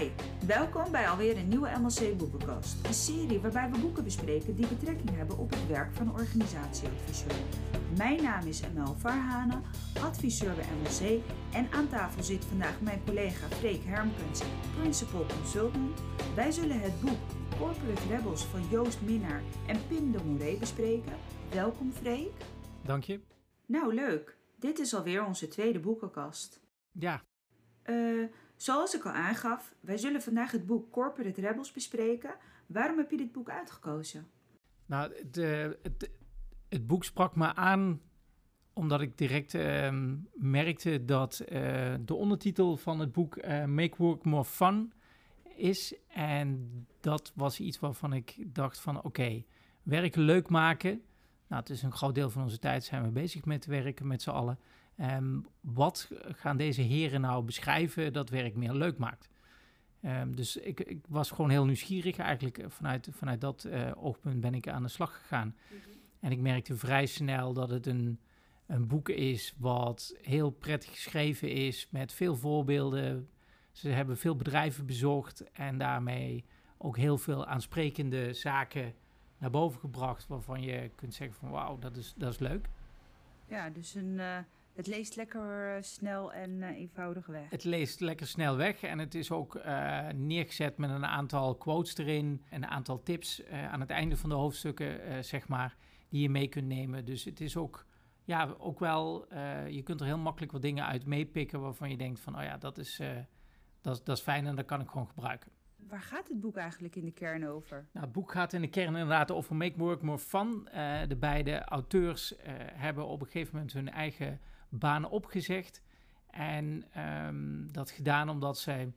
Hi, welkom bij alweer een nieuwe MLC Boekenkast. Een serie waarbij we boeken bespreken die betrekking hebben op het werk van organisatieadviseur. Mijn naam is Emel Varhane, adviseur bij MLC en aan tafel zit vandaag mijn collega Freek Hermkens, Principal Consultant. Wij zullen het boek Corporate Rebels van Joost Minnaar en Pim de Moret bespreken. Welkom Freek. Dank je. Nou leuk, dit is alweer onze tweede boekenkast. Ja, Eh, zoals ik al aangaf, wij zullen vandaag het boek Corporate Rebels bespreken. Waarom heb je dit boek uitgekozen? nou, het, het boek sprak me aan omdat ik direct ehm, merkte dat eh, de ondertitel van het boek eh, Make Work More Fun is. En dat was iets waarvan ik dacht van oké, werk leuk maken. Nou, het is een groot deel van onze tijd zijn we bezig met werken met z'n allen. Ehm, wat gaan deze heren nou beschrijven dat werk meer leuk maakt? Ehm, dus ik, ik was gewoon heel nieuwsgierig. Eigenlijk eh, vanuit, vanuit dat eh, oogpunt ben ik aan de slag gegaan. En ik merkte vrij snel dat het een, een boek is wat heel prettig geschreven is, met veel voorbeelden. Ze hebben veel bedrijven bezocht en daarmee ook heel veel aansprekende zaken naar boven gebracht, waarvan je kunt zeggen van wauw, dat is, dat is leuk. Ja, dus een, eh, het leest lekker eh, snel en eh, eenvoudig weg. Het leest lekker snel weg en het is ook eh, neergezet met een aantal quotes erin en een aantal tips aan het einde van de hoofdstukken, zeg maar, die je mee kunt nemen. Dus het is ook, ja, ook wel, je kunt er heel makkelijk wat dingen uit meepikken waarvan je denkt van, oh ja, dat is, dat, dat is fijn en dat kan ik gewoon gebruiken. Waar gaat het boek eigenlijk in de kern over? Nou, het boek gaat in de kern inderdaad over Make Work More Fun. De beide auteurs hebben op een gegeven moment hun eigen banen opgezegd. En ehm, dat gedaan omdat zij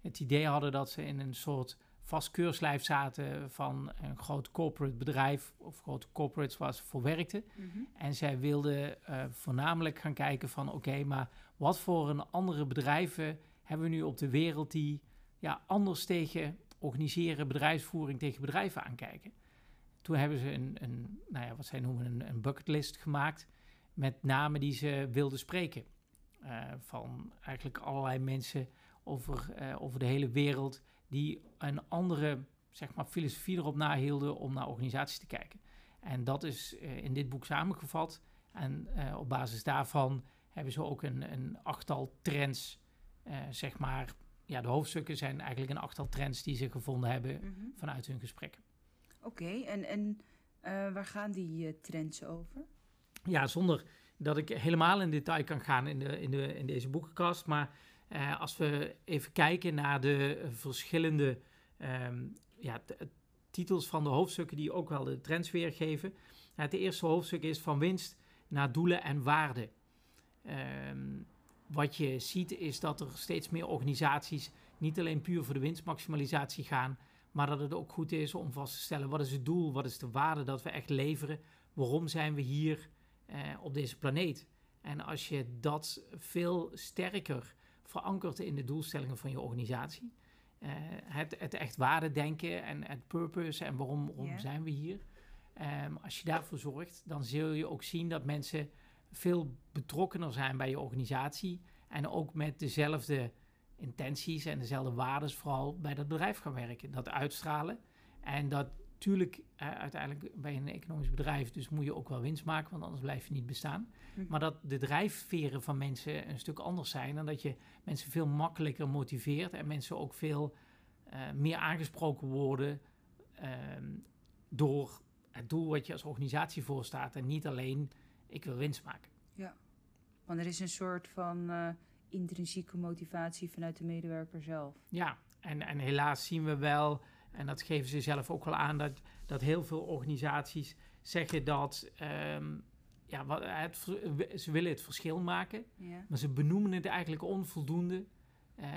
het idee hadden dat ze in een soort vast keurslijf zaten van een groot corporate bedrijf of grote corporates waar ze voor werkten. En zij wilden eh, voornamelijk gaan kijken van oké, maar wat voor een andere bedrijven hebben we nu op de wereld die ja, anders tegen organiseren, bedrijfsvoering tegen bedrijven aankijken. Toen hebben ze een, een nou ja, wat zij noemen een, een bucketlist gemaakt met namen die ze wilden spreken. Eh, van eigenlijk allerlei mensen over, eh, over de hele wereld die een andere zeg maar, filosofie erop nahielden om naar organisaties te kijken. En dat is eh, in dit boek samengevat. En op basis daarvan hebben ze ook een, een achttal trends, zeg maar. Ja, de hoofdstukken zijn eigenlijk een achttal trends die ze gevonden hebben Mhm. vanuit hun gesprekken. Oké, en, en waar gaan die trends over? Ja, zonder dat ik helemaal in detail kan gaan in, de, in, de, in deze boekenkast. Maar eh, als we even kijken naar de verschillende ehm, ja, titels van de hoofdstukken die ook wel de trends weergeven. Het eerste hoofdstuk is van winst naar doelen en waarden. Ehm, wat je ziet is dat er steeds meer organisaties niet alleen puur voor de winstmaximalisatie gaan, maar dat het ook goed is om vast te stellen wat is het doel, wat is de waarde dat we echt leveren, waarom zijn we hier op deze planeet. En als je dat veel sterker verankert in de doelstellingen van je organisatie, eh, het, het echt waardedenken en het purpose en waarom, zijn we hier, Ehm, als je daarvoor zorgt, dan zul je ook zien dat mensen veel betrokkener zijn bij je organisatie en ook met dezelfde intenties en dezelfde waarden vooral bij dat bedrijf gaan werken. Dat uitstralen. En dat natuurlijk eh, uiteindelijk bij een economisch bedrijf, dus moet je ook wel winst maken, want anders blijf je niet bestaan. Mhm. Maar dat de drijfveren van mensen een stuk anders zijn en dat je mensen veel makkelijker motiveert en mensen ook veel eh, meer aangesproken worden ehm, door het doel wat je als organisatie voorstaat en niet alleen ik wil winst maken. Ja, want er is een soort van eh, intrinsieke motivatie vanuit de medewerker zelf. Ja, en, en helaas zien we wel, en dat geven ze zelf ook wel aan, dat, dat heel veel organisaties zeggen dat ehm, ja, wat, het, ze willen het verschil maken, Ja. maar ze benoemen het eigenlijk onvoldoende. Eh,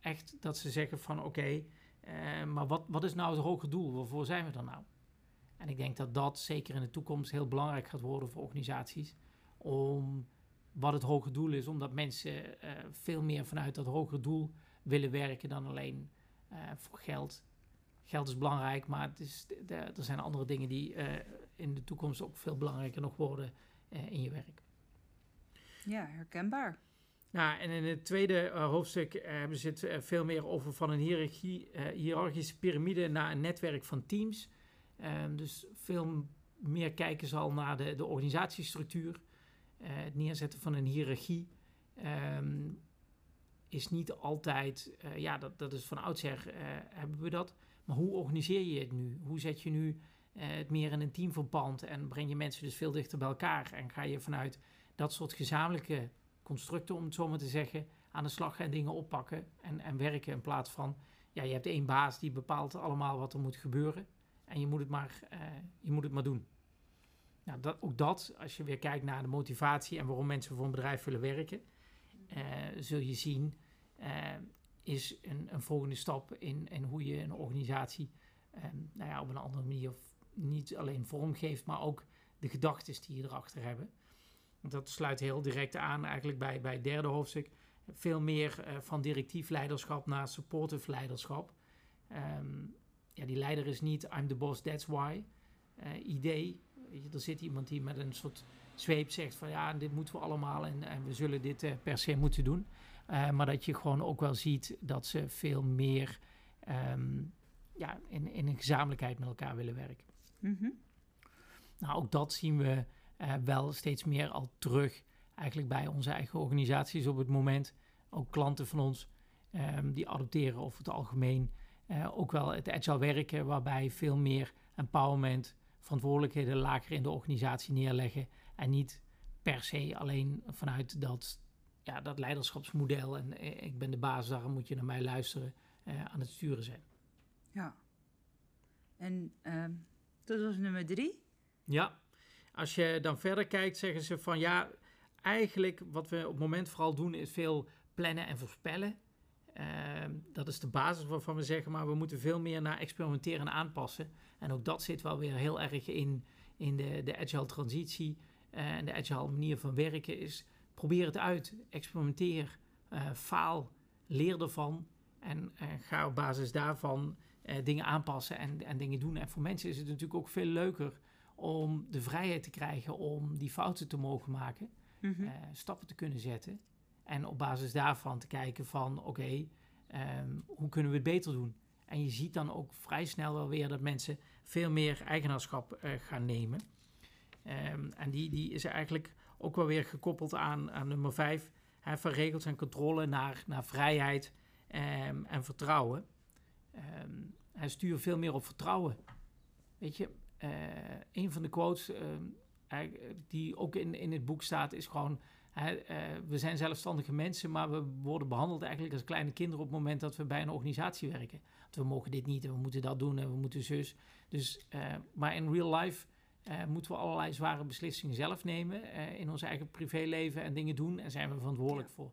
echt dat ze zeggen van oké, eh, maar wat, wat is nou het hoge doel? Waarvoor zijn we er nou? En ik denk dat dat zeker in de toekomst heel belangrijk gaat worden voor organisaties. Om wat het hoge doel is, omdat mensen eh, veel meer vanuit dat hoge doel willen werken dan alleen voor geld. Geld is belangrijk, maar het is, er zijn andere dingen die eh, in de toekomst ook veel belangrijker nog worden eh, in je werk. ja, herkenbaar. Nou, en in het tweede hoofdstuk hebben ze het veel meer over van een hiërarchie, hiërarchische piramide naar een netwerk van teams. Ehm, dus veel meer kijken ze al naar de, de organisatiestructuur. het neerzetten van een hiërarchie. Ehm, is niet altijd, uh, ja, dat, dat is van oudsher uh, hebben we dat. Maar hoe organiseer je het nu? Hoe zet je nu uh, het meer in een teamverband en breng je mensen dus veel dichter bij elkaar? En ga je vanuit dat soort gezamenlijke constructen, om het zo maar te zeggen, aan de slag en dingen oppakken en, en werken in plaats van, ja, je hebt één baas die bepaalt allemaal wat er moet gebeuren en je moet het maar, je moet het maar doen. Nou, dat, ook dat, als je weer kijkt naar de motivatie en waarom mensen voor een bedrijf willen werken, zul je zien is een, een, volgende stap in, hoe je een organisatie um, nou ja, op een andere manier niet alleen vorm geeft, maar ook de gedachten die je erachter hebben. Dat sluit heel direct aan eigenlijk bij, bij het derde hoofdstuk. Veel meer uh, van directief leiderschap naar supportive leiderschap. Um, ja, die leider is niet I'm the boss, that's why. Uh, idee. Er zit iemand die met een soort zweep zegt van ja, dit moeten we allemaal en, en we zullen dit uh, per se moeten doen. Uh, maar dat je gewoon ook wel ziet dat ze veel meer um, ja, in, in een gezamenlijkheid met elkaar willen werken. Mm -hmm. Nou, ook dat zien we uh, wel steeds meer al terug eigenlijk bij onze eigen organisaties op het moment. Ook klanten van ons um, die adopteren over het algemeen uh, ook wel het agile werken, waarbij veel meer empowerment, verantwoordelijkheden lager in de organisatie neerleggen en niet per se alleen vanuit dat ja, dat leiderschapsmodel en eh, ik ben de baas, daarom moet je naar mij luisteren, uh, aan het sturen zijn. Ja. En uh, dat was nummer drie. Ja, als je dan verder kijkt, zeggen ze van ja, eigenlijk wat we op het moment vooral doen is veel plannen en voorspellen. Uh, dat is de basis waarvan we zeggen, maar we moeten veel meer naar experimenteren en aanpassen. En ook dat zit wel weer heel erg in, in de, de agile transitie eh, en de agile manier van werken. Is probeer het uit, experimenteer, uh, faal, leer ervan en uh, ga op basis daarvan uh, dingen aanpassen en, en dingen doen. En voor mensen is het natuurlijk ook veel leuker om de vrijheid te krijgen om die fouten te mogen maken, mm -hmm. stappen te kunnen zetten en op basis daarvan te kijken van oké, okay, um, hoe kunnen we het beter doen? En je ziet dan ook vrij snel wel weer dat mensen veel meer eigenaarschap gaan nemen. Um, en die, die is eigenlijk ook wel weer gekoppeld aan, aan nummer 5. Hè, van regels en controle naar, naar vrijheid um, en vertrouwen. Um, hij stuurt veel meer op vertrouwen. Weet je, uh, een van de quotes uh, die ook in, in het boek staat is gewoon... Uh, we zijn zelfstandige mensen, maar we worden behandeld eigenlijk als kleine kinderen op het moment dat we bij een organisatie werken. Want we mogen dit niet en we moeten dat doen en we moeten zus. Dus, uh, maar in real life uh, moeten we allerlei zware beslissingen zelf nemen uh, in ons eigen privéleven en dingen doen. En zijn we verantwoordelijk ja. voor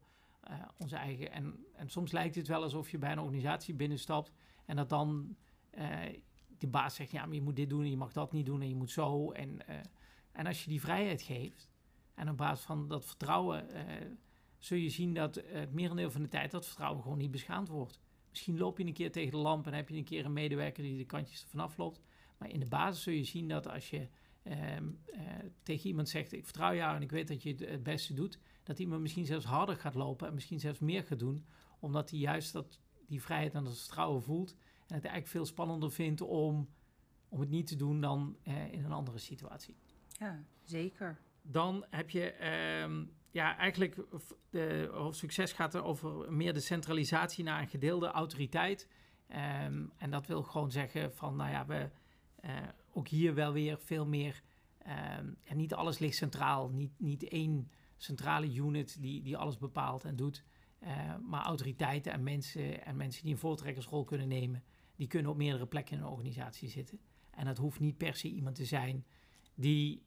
uh, onze eigen. En, en soms lijkt het wel alsof je bij een organisatie binnenstapt en dat dan de baas zegt: ja, maar je moet dit doen en je mag dat niet doen en je moet zo. En, en als je die vrijheid geeft en op basis van dat vertrouwen zul je zien dat het merendeel van de tijd dat vertrouwen gewoon niet beschaamd wordt. Misschien loop je een keer tegen de lamp en heb je een keer een medewerker die de kantjes er vanaf loopt. Maar in de basis zul je zien dat als je um, uh, tegen iemand zegt: Ik vertrouw jou en ik weet dat je het, beste doet, dat iemand misschien zelfs harder gaat lopen en misschien zelfs meer gaat doen, omdat hij juist dat, die vrijheid en dat vertrouwen voelt. En het eigenlijk veel spannender vindt om, om het niet te doen dan uh, in een andere situatie. Ja, zeker. Dan heb je um, ja, eigenlijk de hoofdsucces gaat er over meer de centralisatie naar een gedeelde autoriteit. Um, en dat wil gewoon zeggen van, nou ja, we, uh, ook hier wel weer veel meer. Um, en niet alles ligt centraal. Niet, niet één centrale unit die, die alles bepaalt en doet. Uh, maar autoriteiten en mensen, en mensen die een voortrekkersrol kunnen nemen, die kunnen op meerdere plekken in een organisatie zitten. En dat hoeft niet per se iemand te zijn die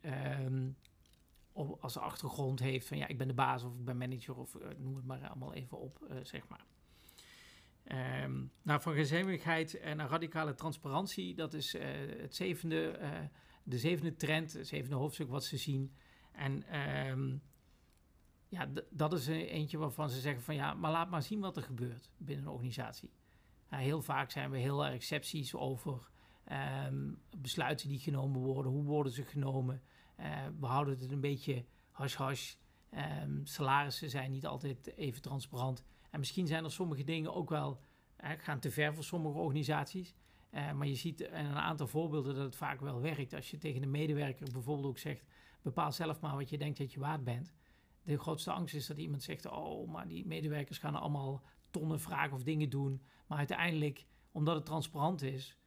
op, als achtergrond heeft van ja, ik ben de baas of ik ben manager of uh, noem het maar allemaal even op, uh, zeg maar. Um, nou, van gezamenlijkheid en naar radicale transparantie, dat is uh, het zevende, uh, de zevende trend, het zevende hoofdstuk wat ze zien. En um, ja, dat is eentje waarvan ze zeggen van ja, maar laat maar zien wat er gebeurt binnen een organisatie. Heel vaak zijn we heel erg sceptisch over um, besluiten die genomen worden, hoe worden ze genomen. Uh, we houden het een beetje hash-hash. Salarissen zijn niet altijd even transparant. En misschien zijn er sommige dingen ook wel gaan te ver voor sommige organisaties. Uh, maar je ziet in een aantal voorbeelden dat het vaak wel werkt. Als je tegen de medewerker bijvoorbeeld ook zegt: bepaal zelf maar wat je denkt dat je waard bent. De grootste angst is dat iemand zegt: Oh, maar die medewerkers gaan allemaal tonnen vragen of dingen doen. Maar uiteindelijk, omdat het transparant is,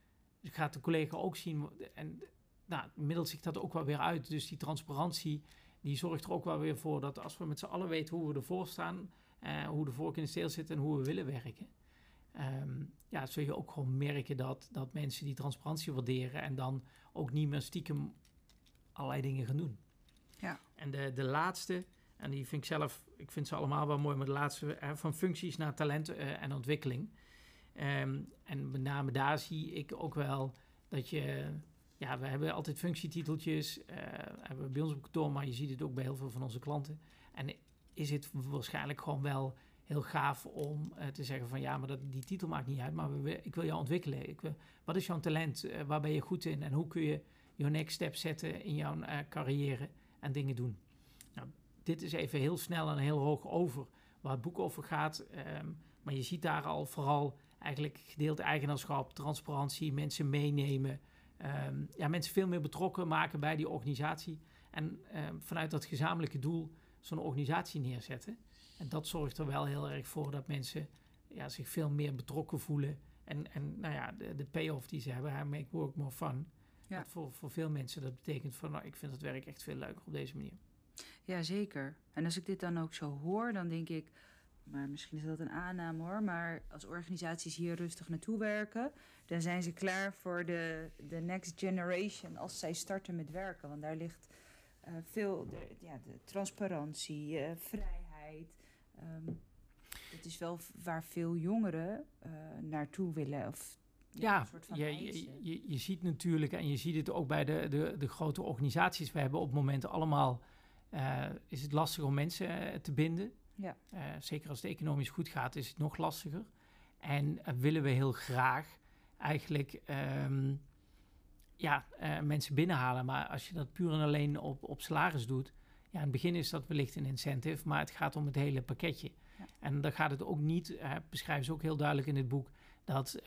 gaat de collega ook zien. En nou, middelt zich dat ook wel weer uit. Dus die transparantie die zorgt er ook wel weer voor dat als we met z'n allen weten hoe we ervoor staan, uh, hoe de vork in de steel zit en hoe we willen werken. Um, ja, zul je ook gewoon merken dat, dat mensen die transparantie waarderen en dan ook niet meer stiekem allerlei dingen gaan doen. Ja. En de, de laatste, en die vind ik zelf, ik vind ze allemaal wel mooi, maar de laatste van functies naar talent uh, en ontwikkeling. Um, en met name daar zie ik ook wel dat je ja, we hebben altijd functietiteltjes. Uh, hebben we bij ons op kantoor, maar je ziet het ook bij heel veel van onze klanten. En is het waarschijnlijk gewoon wel heel gaaf om uh, te zeggen van ja, maar dat, die titel maakt niet uit, maar we, ik wil jou ontwikkelen. Ik wat is jouw talent? Uh, waar ben je goed in? En hoe kun je je next step zetten in jouw carrière en dingen doen? Nou, dit is even heel snel en heel hoog over waar het boek over gaat. Um, maar je ziet daar al vooral eigenlijk gedeeld eigenaarschap, transparantie, mensen meenemen um, ja, mensen veel meer betrokken maken bij die organisatie. En um, vanuit dat gezamenlijke doel zo'n organisatie neerzetten. En dat zorgt er wel heel erg voor dat mensen ja, zich veel meer betrokken voelen. En, en nou ja, de, de payoff die ze hebben, make work more fun. Ja. Dat voor, voor veel mensen dat betekent van, nou, ik vind het werk echt veel leuker op deze manier. Ja, zeker. En als ik dit dan ook zo hoor, dan denk ik, maar misschien is dat een aanname hoor. Maar als organisaties hier rustig naartoe werken, dan zijn ze klaar voor de, de next generation als zij starten met werken. Want daar ligt uh, veel de, ja, de transparantie, uh, vrijheid. Um, dat is wel waar veel jongeren uh, naartoe willen. Of, ja, een soort van je, je, je, je, ziet natuurlijk, en je ziet het ook bij de, de, de grote organisaties. We hebben op momenten allemaal, is het lastig om mensen te binden. Ja. Uh, zeker als het economisch goed gaat, is het nog lastiger. En uh, willen we heel graag eigenlijk um, ja, uh, mensen binnenhalen. Maar als je dat puur en alleen op, op salaris doet, ja, in het begin is dat wellicht een incentive, maar het gaat om het hele pakketje. Ja. En dan gaat het ook niet, beschrijven ze ook heel duidelijk in het boek, dat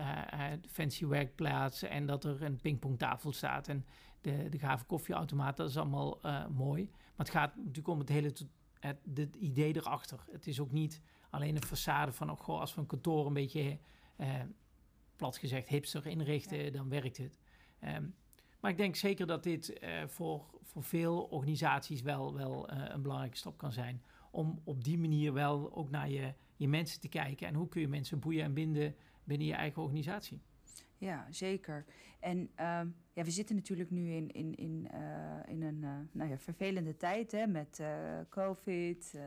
fancy werkplaats en dat er een pingpongtafel staat en de, de gave koffieautomaat, dat is allemaal mooi. Maar het gaat natuurlijk om het hele het, idee erachter. Het is ook niet alleen een façade van, oh, goh, als we een kantoor een beetje, eh, plat gezegd, hipster inrichten, dan werkt het. Um, maar ik denk zeker dat dit uh, voor, voor veel organisaties wel, wel uh, een belangrijke stap kan zijn. Om op die manier wel ook naar je, je mensen te kijken. En hoe kun je mensen boeien en binden binnen je eigen organisatie. Ja, zeker. En um, ja, we zitten natuurlijk nu in, in, in, uh, in een nou ja, vervelende tijd hè, met COVID.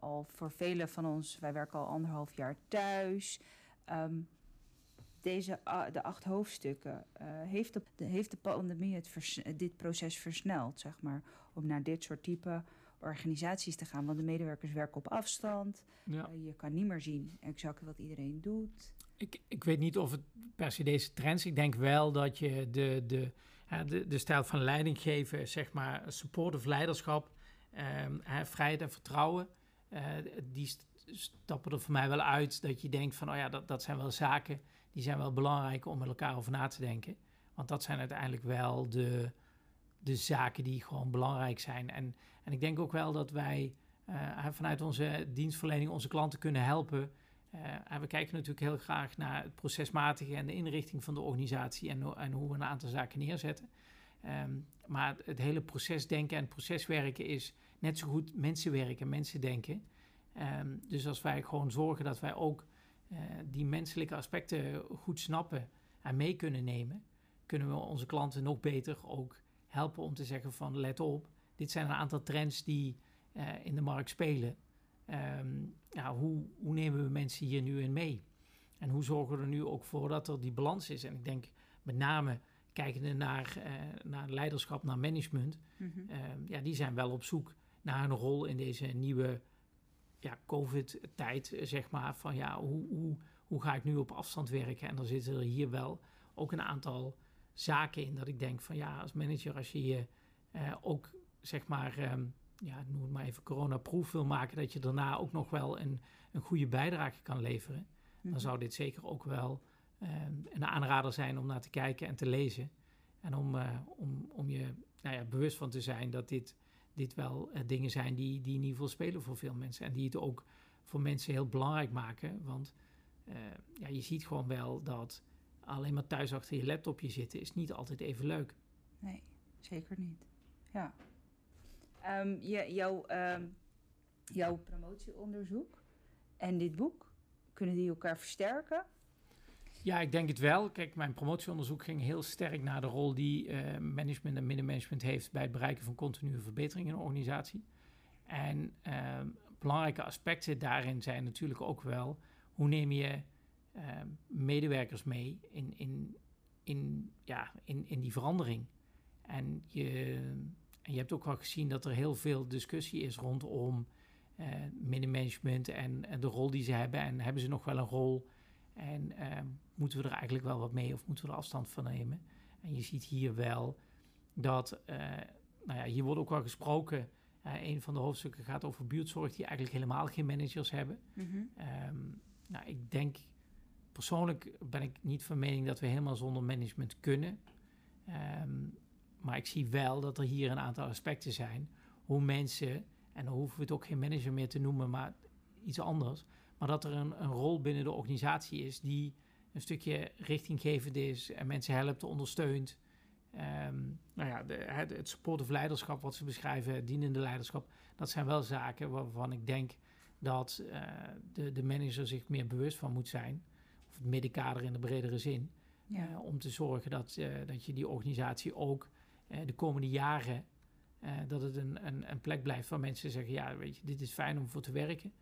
al voor velen van ons, wij werken al anderhalf jaar thuis. Um, deze, de acht hoofdstukken, heeft, de, heeft de pandemie het vers, dit proces versneld, zeg maar, om naar dit soort type organisaties te gaan. Want de medewerkers werken op afstand. Ja. je kan niet meer zien exact wat iedereen doet. Ik, ik weet niet of het per se deze trends. Ik denk wel dat je de, de, de, de stijl van leiding geven, zeg maar, supportive leiderschap, um, vrijheid en vertrouwen, uh, die stappen er voor mij wel uit dat je denkt van, oh ja, dat, dat zijn wel zaken die zijn wel belangrijk om met elkaar over na te denken. Want dat zijn uiteindelijk wel de, de zaken die gewoon belangrijk zijn. En, en ik denk ook wel dat wij uh, vanuit onze dienstverlening onze klanten kunnen helpen uh, en we kijken natuurlijk heel graag naar het procesmatige en de inrichting van de organisatie en, en hoe we een aantal zaken neerzetten. Um, maar het, hele procesdenken en proceswerken is net zo goed mensenwerken, mensen denken. Um, dus als wij gewoon zorgen dat wij ook die menselijke aspecten goed snappen en mee kunnen nemen, kunnen we onze klanten nog beter ook helpen om te zeggen van let op, dit zijn een aantal trends die uh, in de markt spelen. Um, ja, hoe, hoe nemen we mensen hier nu in mee? En hoe zorgen we er nu ook voor dat er die balans is? En ik denk met name kijkende naar, uh, naar leiderschap, naar management, mm -hmm. uh, ja, die zijn wel op zoek naar een rol in deze nieuwe ja, COVID-tijd, zeg maar. Van ja, hoe, hoe, hoe ga ik nu op afstand werken? En dan zitten er hier wel ook een aantal zaken in dat ik denk van ja, als manager, als je je uh, ook zeg maar um, ja, noem het maar even, coronaproof wil maken, dat je daarna ook nog wel een, een goede bijdrage kan leveren, dan Mhm. zou dit zeker ook wel ehm, een aanrader zijn om naar te kijken en te lezen. En om, eh, om, om je nou ja, bewust van te zijn dat dit, dit wel eh, dingen zijn die, die in ieder geval spelen voor veel mensen. En die het ook voor mensen heel belangrijk maken. Want eh, ja, je ziet gewoon wel dat alleen maar thuis achter je laptopje zitten is niet altijd even leuk. Nee, zeker niet. Ja. Ehm, je, jouw, ehm, jouw promotieonderzoek en dit boek, kunnen die elkaar versterken? Ja, ik denk het wel. Kijk, mijn promotieonderzoek ging heel sterk naar de rol die eh, management en middenmanagement heeft bij het bereiken van continue verbetering in een organisatie. En eh, belangrijke aspecten daarin zijn natuurlijk ook wel hoe neem je eh, medewerkers mee in, in, in, ja, in, in die verandering. En je, en je hebt ook wel gezien dat er heel veel discussie is rondom eh middenmanagement en, en de rol die ze hebben. En hebben ze nog wel een rol? En eh, moeten we er eigenlijk wel wat mee of moeten we er afstand van nemen? En je ziet hier wel dat, eh, nou ja, hier wordt ook wel gesproken. eh, een van de hoofdstukken gaat over buurtzorg, die eigenlijk helemaal geen managers hebben. Ehm, nou, ik denk, persoonlijk ben ik niet van mening dat we helemaal zonder management kunnen. Ehm, maar ik zie wel dat er hier een aantal aspecten zijn. Hoe mensen, en dan hoeven we het ook geen manager meer te noemen, maar iets anders. Maar dat er een, een rol binnen de organisatie is die een stukje richtinggevend is en mensen helpt, ondersteunt. Ehm, nou ja, de, het, het supportive leiderschap wat ze beschrijven, dienende leiderschap, dat zijn wel zaken waarvan ik denk dat eh, de, de manager zich meer bewust van moet zijn. Of het middenkader in de bredere zin. Ja. eh, om te zorgen dat, eh, dat je die organisatie ook de komende jaren, dat het een, een, een plek blijft waar mensen zeggen, ja weet je, dit is fijn om voor te werken.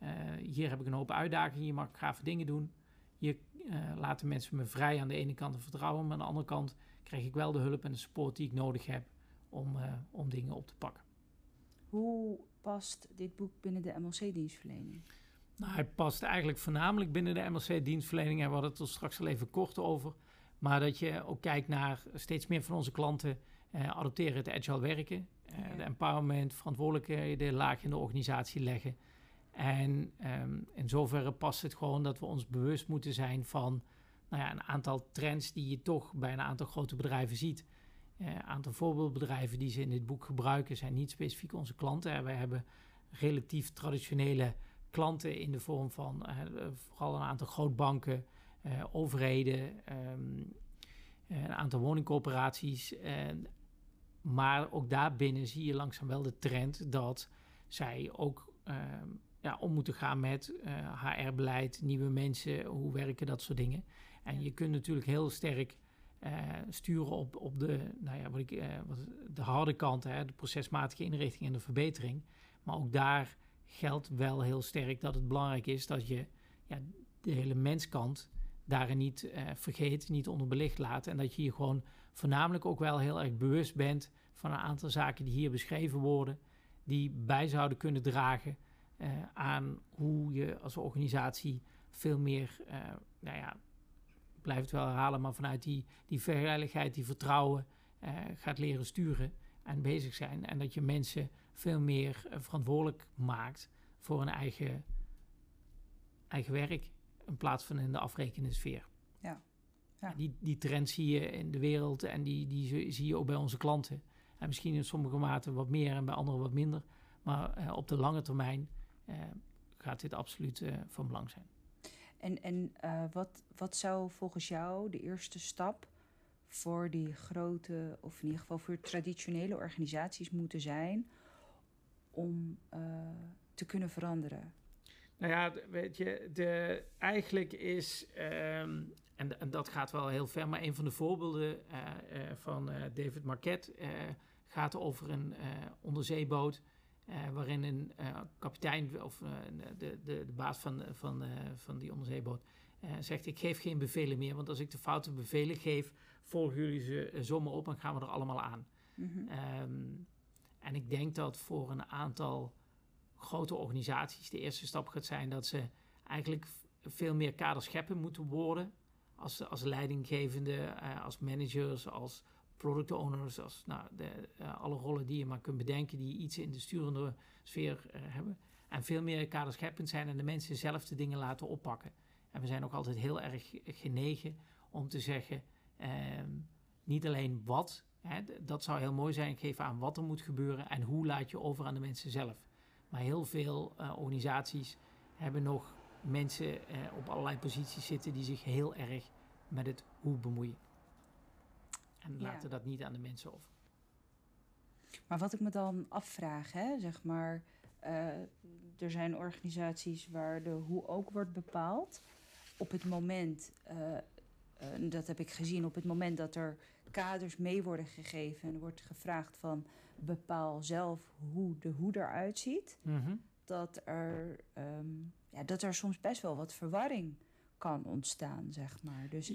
Eh, hier heb ik een hoop uitdagingen, hier mag ik gave dingen doen. Hier eh, laten mensen me vrij aan de ene kant en vertrouwen, maar aan de andere kant krijg ik wel de hulp en de support die ik nodig heb om, eh, om dingen op te pakken. Hoe past dit boek binnen de MLC-dienstverlening? Nou, hij past eigenlijk voornamelijk binnen de MLC-dienstverlening. En we hadden het er straks al even kort over. Maar dat je ook kijkt naar steeds meer van onze klanten eh, adopteren het agile werken. eh, Ja. De empowerment, verantwoordelijkheden laag in de organisatie leggen. En ehm, in zoverre past het gewoon dat we ons bewust moeten zijn van nou ja, een aantal trends die je toch bij een aantal grote bedrijven ziet. Eh, Een aantal voorbeeldbedrijven die ze in dit boek gebruiken zijn niet specifiek onze klanten. Wij hebben relatief traditionele klanten in de vorm van eh, vooral een aantal grootbanken, eh, overheden, ehm, eh, een aantal woningcorporaties. Maar ook daarbinnen zie je langzaam wel de trend dat zij ook ehm, ja, om moeten gaan met HR-beleid, nieuwe mensen, hoe werken dat soort dingen. En je kunt natuurlijk heel sterk eh, sturen op, op de, nou ja, wat ik, eh, wat, de harde kant, hè, de procesmatige inrichting en de verbetering. Maar ook daar geldt wel heel sterk dat het belangrijk is dat je ja, de hele menskant daarin niet eh, vergeet, niet onderbelicht laat. En dat je je gewoon voornamelijk ook wel heel erg bewust bent van een aantal zaken die hier beschreven worden, die bij zouden kunnen dragen eh, aan hoe je als organisatie veel meer, eh, nou ja, ik blijf het wel herhalen, maar vanuit die, die veiligheid, die vertrouwen eh, gaat leren sturen en bezig zijn. En dat je mensen veel meer verantwoordelijk maakt voor hun eigen, eigen werk in plaats van in de afrekenende sfeer. Ja. Ja. Die, die trend zie je in de wereld en die, die zie- je ook bij onze klanten. En misschien in sommige mate wat meer en bij anderen wat minder. Maar op de lange termijn gaat dit absoluut eh, van belang zijn. En, en eh, wat, wat zou volgens jou de eerste stap voor die grote, of in ieder geval voor traditionele organisaties moeten zijn om eh, te kunnen veranderen? Nou ja, weet je, de, eigenlijk is, ehm, en, en dat gaat wel heel ver, maar een van de voorbeelden eh, eh, van eh, David Marquette eh, gaat over een eh, onderzeeboot. Eh, waarin een eh, kapitein of eh, de, de, de baas van, van, van die onderzeeboot zegt: Ik geef geen bevelen meer, want als ik de foute bevelen geef, volgen jullie ze zomaar op en gaan we er allemaal aan. Mhm. Ehm, en ik denk dat voor een aantal grote organisaties de eerste stap gaat zijn dat ze eigenlijk veel meer kaders scheppen moeten worden. Als, als leidinggevende, als managers, als product owners, als nou, de, alle rollen die je maar kunt bedenken die iets in de sturende sfeer hebben. En veel meer kaderscheppend zijn en de mensen zelf de dingen laten oppakken. En we zijn ook altijd heel erg genegen om te zeggen, ehm, niet alleen wat, hè, dat zou heel mooi zijn, geven aan wat er moet gebeuren en hoe laat je over aan de mensen zelf. Maar heel veel uh, organisaties hebben nog mensen op allerlei posities zitten die zich heel erg met het hoe bemoeien. En laten dat niet aan de mensen over. Maar wat ik me dan afvraag, hè, zeg maar, uh, er zijn organisaties waar de hoe ook wordt bepaald. Op het moment, uh, dat heb ik gezien, op het moment dat er kaders mee worden gegeven en er wordt gevraagd van bepaal zelf hoe de hoe eruit ziet, mhm. dat, er, um, ja, dat er soms best wel wat verwarring kan ontstaan, zeg maar. Dus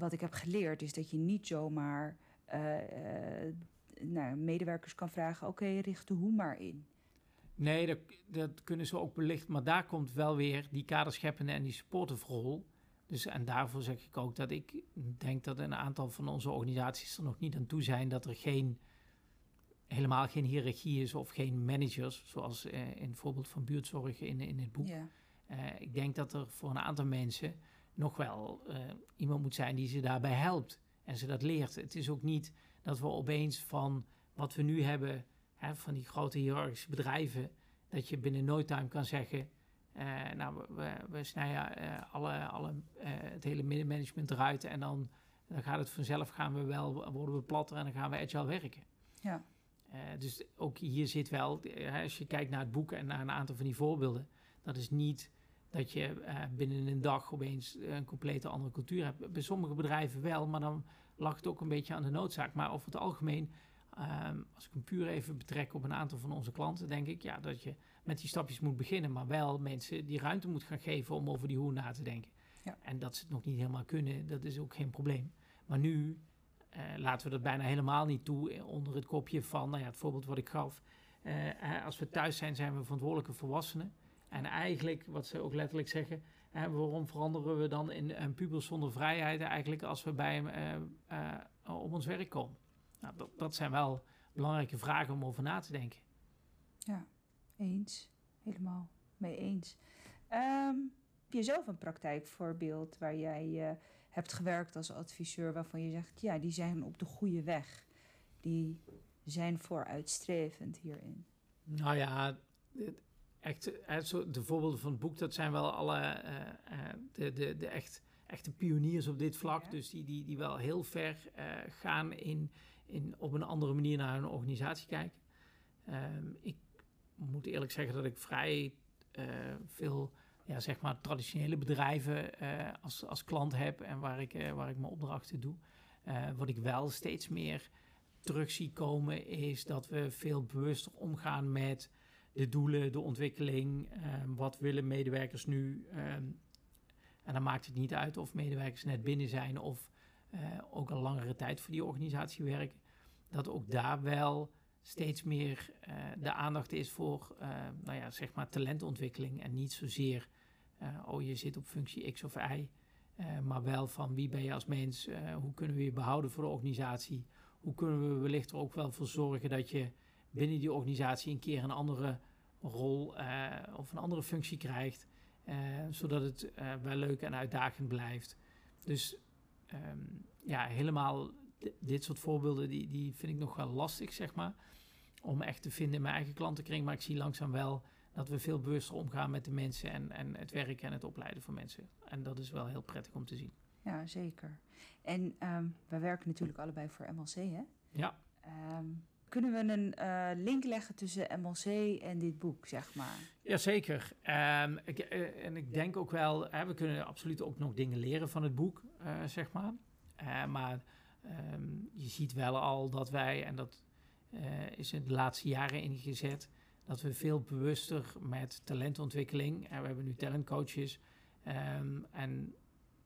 wat ik heb geleerd is dat je niet zomaar uh, nou, medewerkers kan vragen: oké, richt de hoe maar in. Nee, dat, dat, kunnen ze ook belichten. Maar daar komt wel weer die kaderscheppende en die supporterrol. Dus, en daarvoor zeg ik ook dat ik denk dat een aantal van onze organisaties er nog niet aan toe zijn dat er geen, helemaal geen hiërarchie is of geen managers, zoals eh, in het voorbeeld van buurtzorg in, in het boek. Ja. Uh, ik denk dat er voor een aantal mensen nog wel uh, iemand moet zijn die ze daarbij helpt en ze dat leert. Het is ook niet dat we opeens van wat we nu hebben hè, van die grote hiërarchische bedrijven, dat je binnen no time kan zeggen, uh, nou, we, we snijden uh, alle, alle, het hele middenmanagement eruit en dan, dan gaat het vanzelf, gaan we wel, worden we platter en dan gaan we agile werken. Ja. dus ook hier zit wel, als je kijkt naar het boek en naar een aantal van die voorbeelden, dat is niet dat je binnen een dag opeens een complete andere cultuur hebt. Bij sommige bedrijven wel, maar dan lag het ook een beetje aan de noodzaak. Maar over het algemeen Ehm, als ik hem puur even betrek op een aantal van onze klanten, denk ik ja, dat je met die stapjes moet beginnen, maar wel mensen die ruimte moet gaan geven om over die hoe na te denken. Ja. En dat ze het nog niet helemaal kunnen, dat is ook geen probleem. Maar nu uh, laten we dat bijna helemaal niet toe onder het kopje van, nou ja, het voorbeeld wat ik gaf. Als we thuis zijn, zijn we verantwoordelijke volwassenen. En eigenlijk, wat ze ook letterlijk zeggen, uh, waarom veranderen we dan in een puber zonder vrijheid eigenlijk als we bij hem op ons werk komen? Nou, dat, dat zijn wel belangrijke vragen om over na te denken. Ja, eens. Helemaal mee eens. Um, heb je zelf een praktijkvoorbeeld waar jij uh, hebt gewerkt als adviseur waarvan je zegt, ja, die zijn op de goede weg. Die zijn vooruitstrevend hierin. Nou ja, echt, de voorbeelden van het boek, dat zijn wel alle uh, uh, de, de, de echt, echte pioniers op dit vlak. Dus die, die, die wel heel ver gaan in, in, op een andere manier naar een organisatie kijken. Ehm, ik moet eerlijk zeggen dat ik vrij uh, veel ja, zeg maar traditionele bedrijven uh, als, als klant heb en waar ik, waar ik mijn opdrachten doe. wat ik wel steeds meer terug zie komen is dat we veel bewuster omgaan met de doelen, de ontwikkeling. Ehm, wat willen medewerkers nu? Ehm, en dan maakt het niet uit of medewerkers net binnen zijn of ook al langere tijd voor die organisatie werken dat ook daar wel steeds meer uh, de aandacht is voor, uh, nou ja, zeg maar talentontwikkeling en niet zozeer, uh, oh je zit op functie X of Y, maar wel van wie ben je als mens, hoe kunnen we je behouden voor de organisatie, hoe kunnen we wellicht er ook wel voor zorgen dat je binnen die organisatie een keer een andere rol of een andere functie krijgt, zodat het wel leuk en uitdagend blijft. Dus um, ja, helemaal dit soort voorbeelden, die, die vind ik nog wel lastig, zeg maar. Om echt te vinden in mijn eigen klantenkring. Maar ik zie langzaam wel dat we veel bewuster omgaan met de mensen en, en het werken en het opleiden van mensen. En dat is wel heel prettig om te zien. Ja, zeker. En um, we werken natuurlijk allebei voor MLC, hè? Ja. Um, kunnen we een uh, link leggen tussen MLC en dit boek, zeg maar? Jazeker. Um, ik, uh, en ik denk ook wel, we kunnen absoluut ook nog dingen leren van het boek, uh, zeg maar. maar Um, je ziet wel al dat wij, en dat is in de laatste jaren ingezet, dat we veel bewuster met talentontwikkeling, en we hebben nu talentcoaches, um, en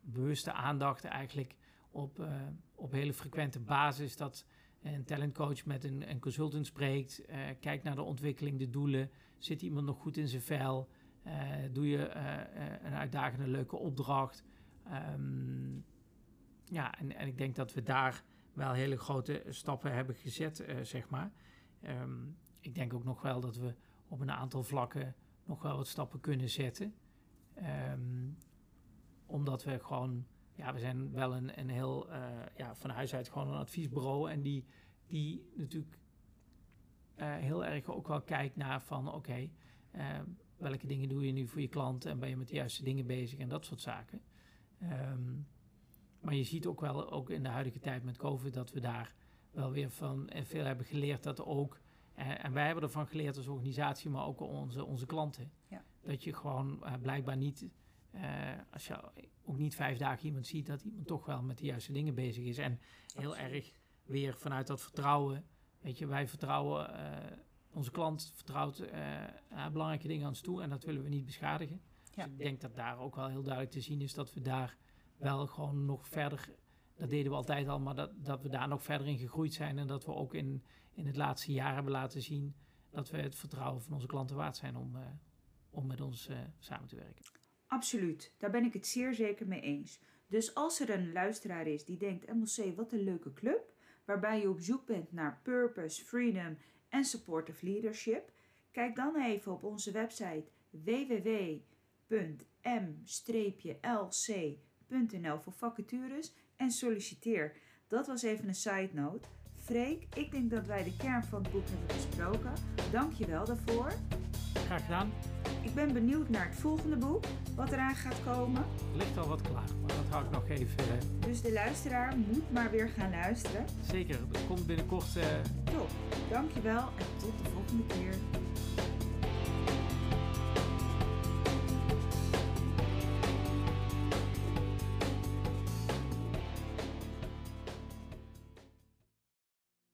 bewuste aandacht eigenlijk op, op hele frequente basis, dat een talentcoach met een, een consultant spreekt, uh, kijkt naar de ontwikkeling, de doelen, zit iemand nog goed in zijn vel, doe je een uitdagende leuke opdracht, um, ja, en, en ik denk dat we daar wel hele grote stappen hebben gezet, eh, zeg maar. Ehm, ik denk ook nog wel dat we op een aantal vlakken nog wel wat stappen kunnen zetten. Ehm, omdat we gewoon, ja, we zijn wel een, een heel, uh, ja, van huis uit gewoon een adviesbureau. En die, die natuurlijk uh, heel erg ook wel kijkt naar van, oké, okay, uh, welke dingen doe je nu voor je klant en ben je met de juiste dingen bezig en dat soort zaken. Um, maar je ziet ook wel, ook in de huidige tijd met COVID, dat we daar wel weer van en veel hebben geleerd dat ook, en wij hebben ervan geleerd als organisatie, maar ook onze, onze klanten. Ja. Dat je gewoon blijkbaar niet, uh, als je ook niet vijf dagen iemand ziet, dat iemand toch wel met de juiste dingen bezig is. En heel erg weer vanuit dat vertrouwen. Weet je, wij vertrouwen, uh, onze klant vertrouwt belangrijke dingen aan ons toe en dat willen we niet beschadigen. Ja. Dus ik denk dat daar ook wel heel duidelijk te zien is dat we daar wel gewoon nog verder, dat deden we altijd al, maar dat, dat we daar nog verder in gegroeid zijn en dat we ook in, in het laatste jaar hebben laten zien dat we het vertrouwen van onze klanten waard zijn om, om met ons samen te werken. Absoluut, daar ben ik het zeer zeker mee eens. Dus als er een luisteraar is die denkt, MLC, wat een leuke club, waarbij je op zoek bent naar purpose, freedom en supportive leadership, kijk dan even op onze website www.m-lc.nl voor vacatures en solliciteer. Dat was even een side note. Freek, ik denk dat wij de kern van het boek hebben besproken. Dank je wel daarvoor. Graag gedaan. Ik ben benieuwd naar het volgende boek, wat eraan gaat komen. Er ligt al wat klaar, maar dat hou ik nog even... Uh... Dus de luisteraar moet maar weer gaan luisteren. Zeker, er komt binnenkort... Uh... Top, dankjewel en tot de volgende keer.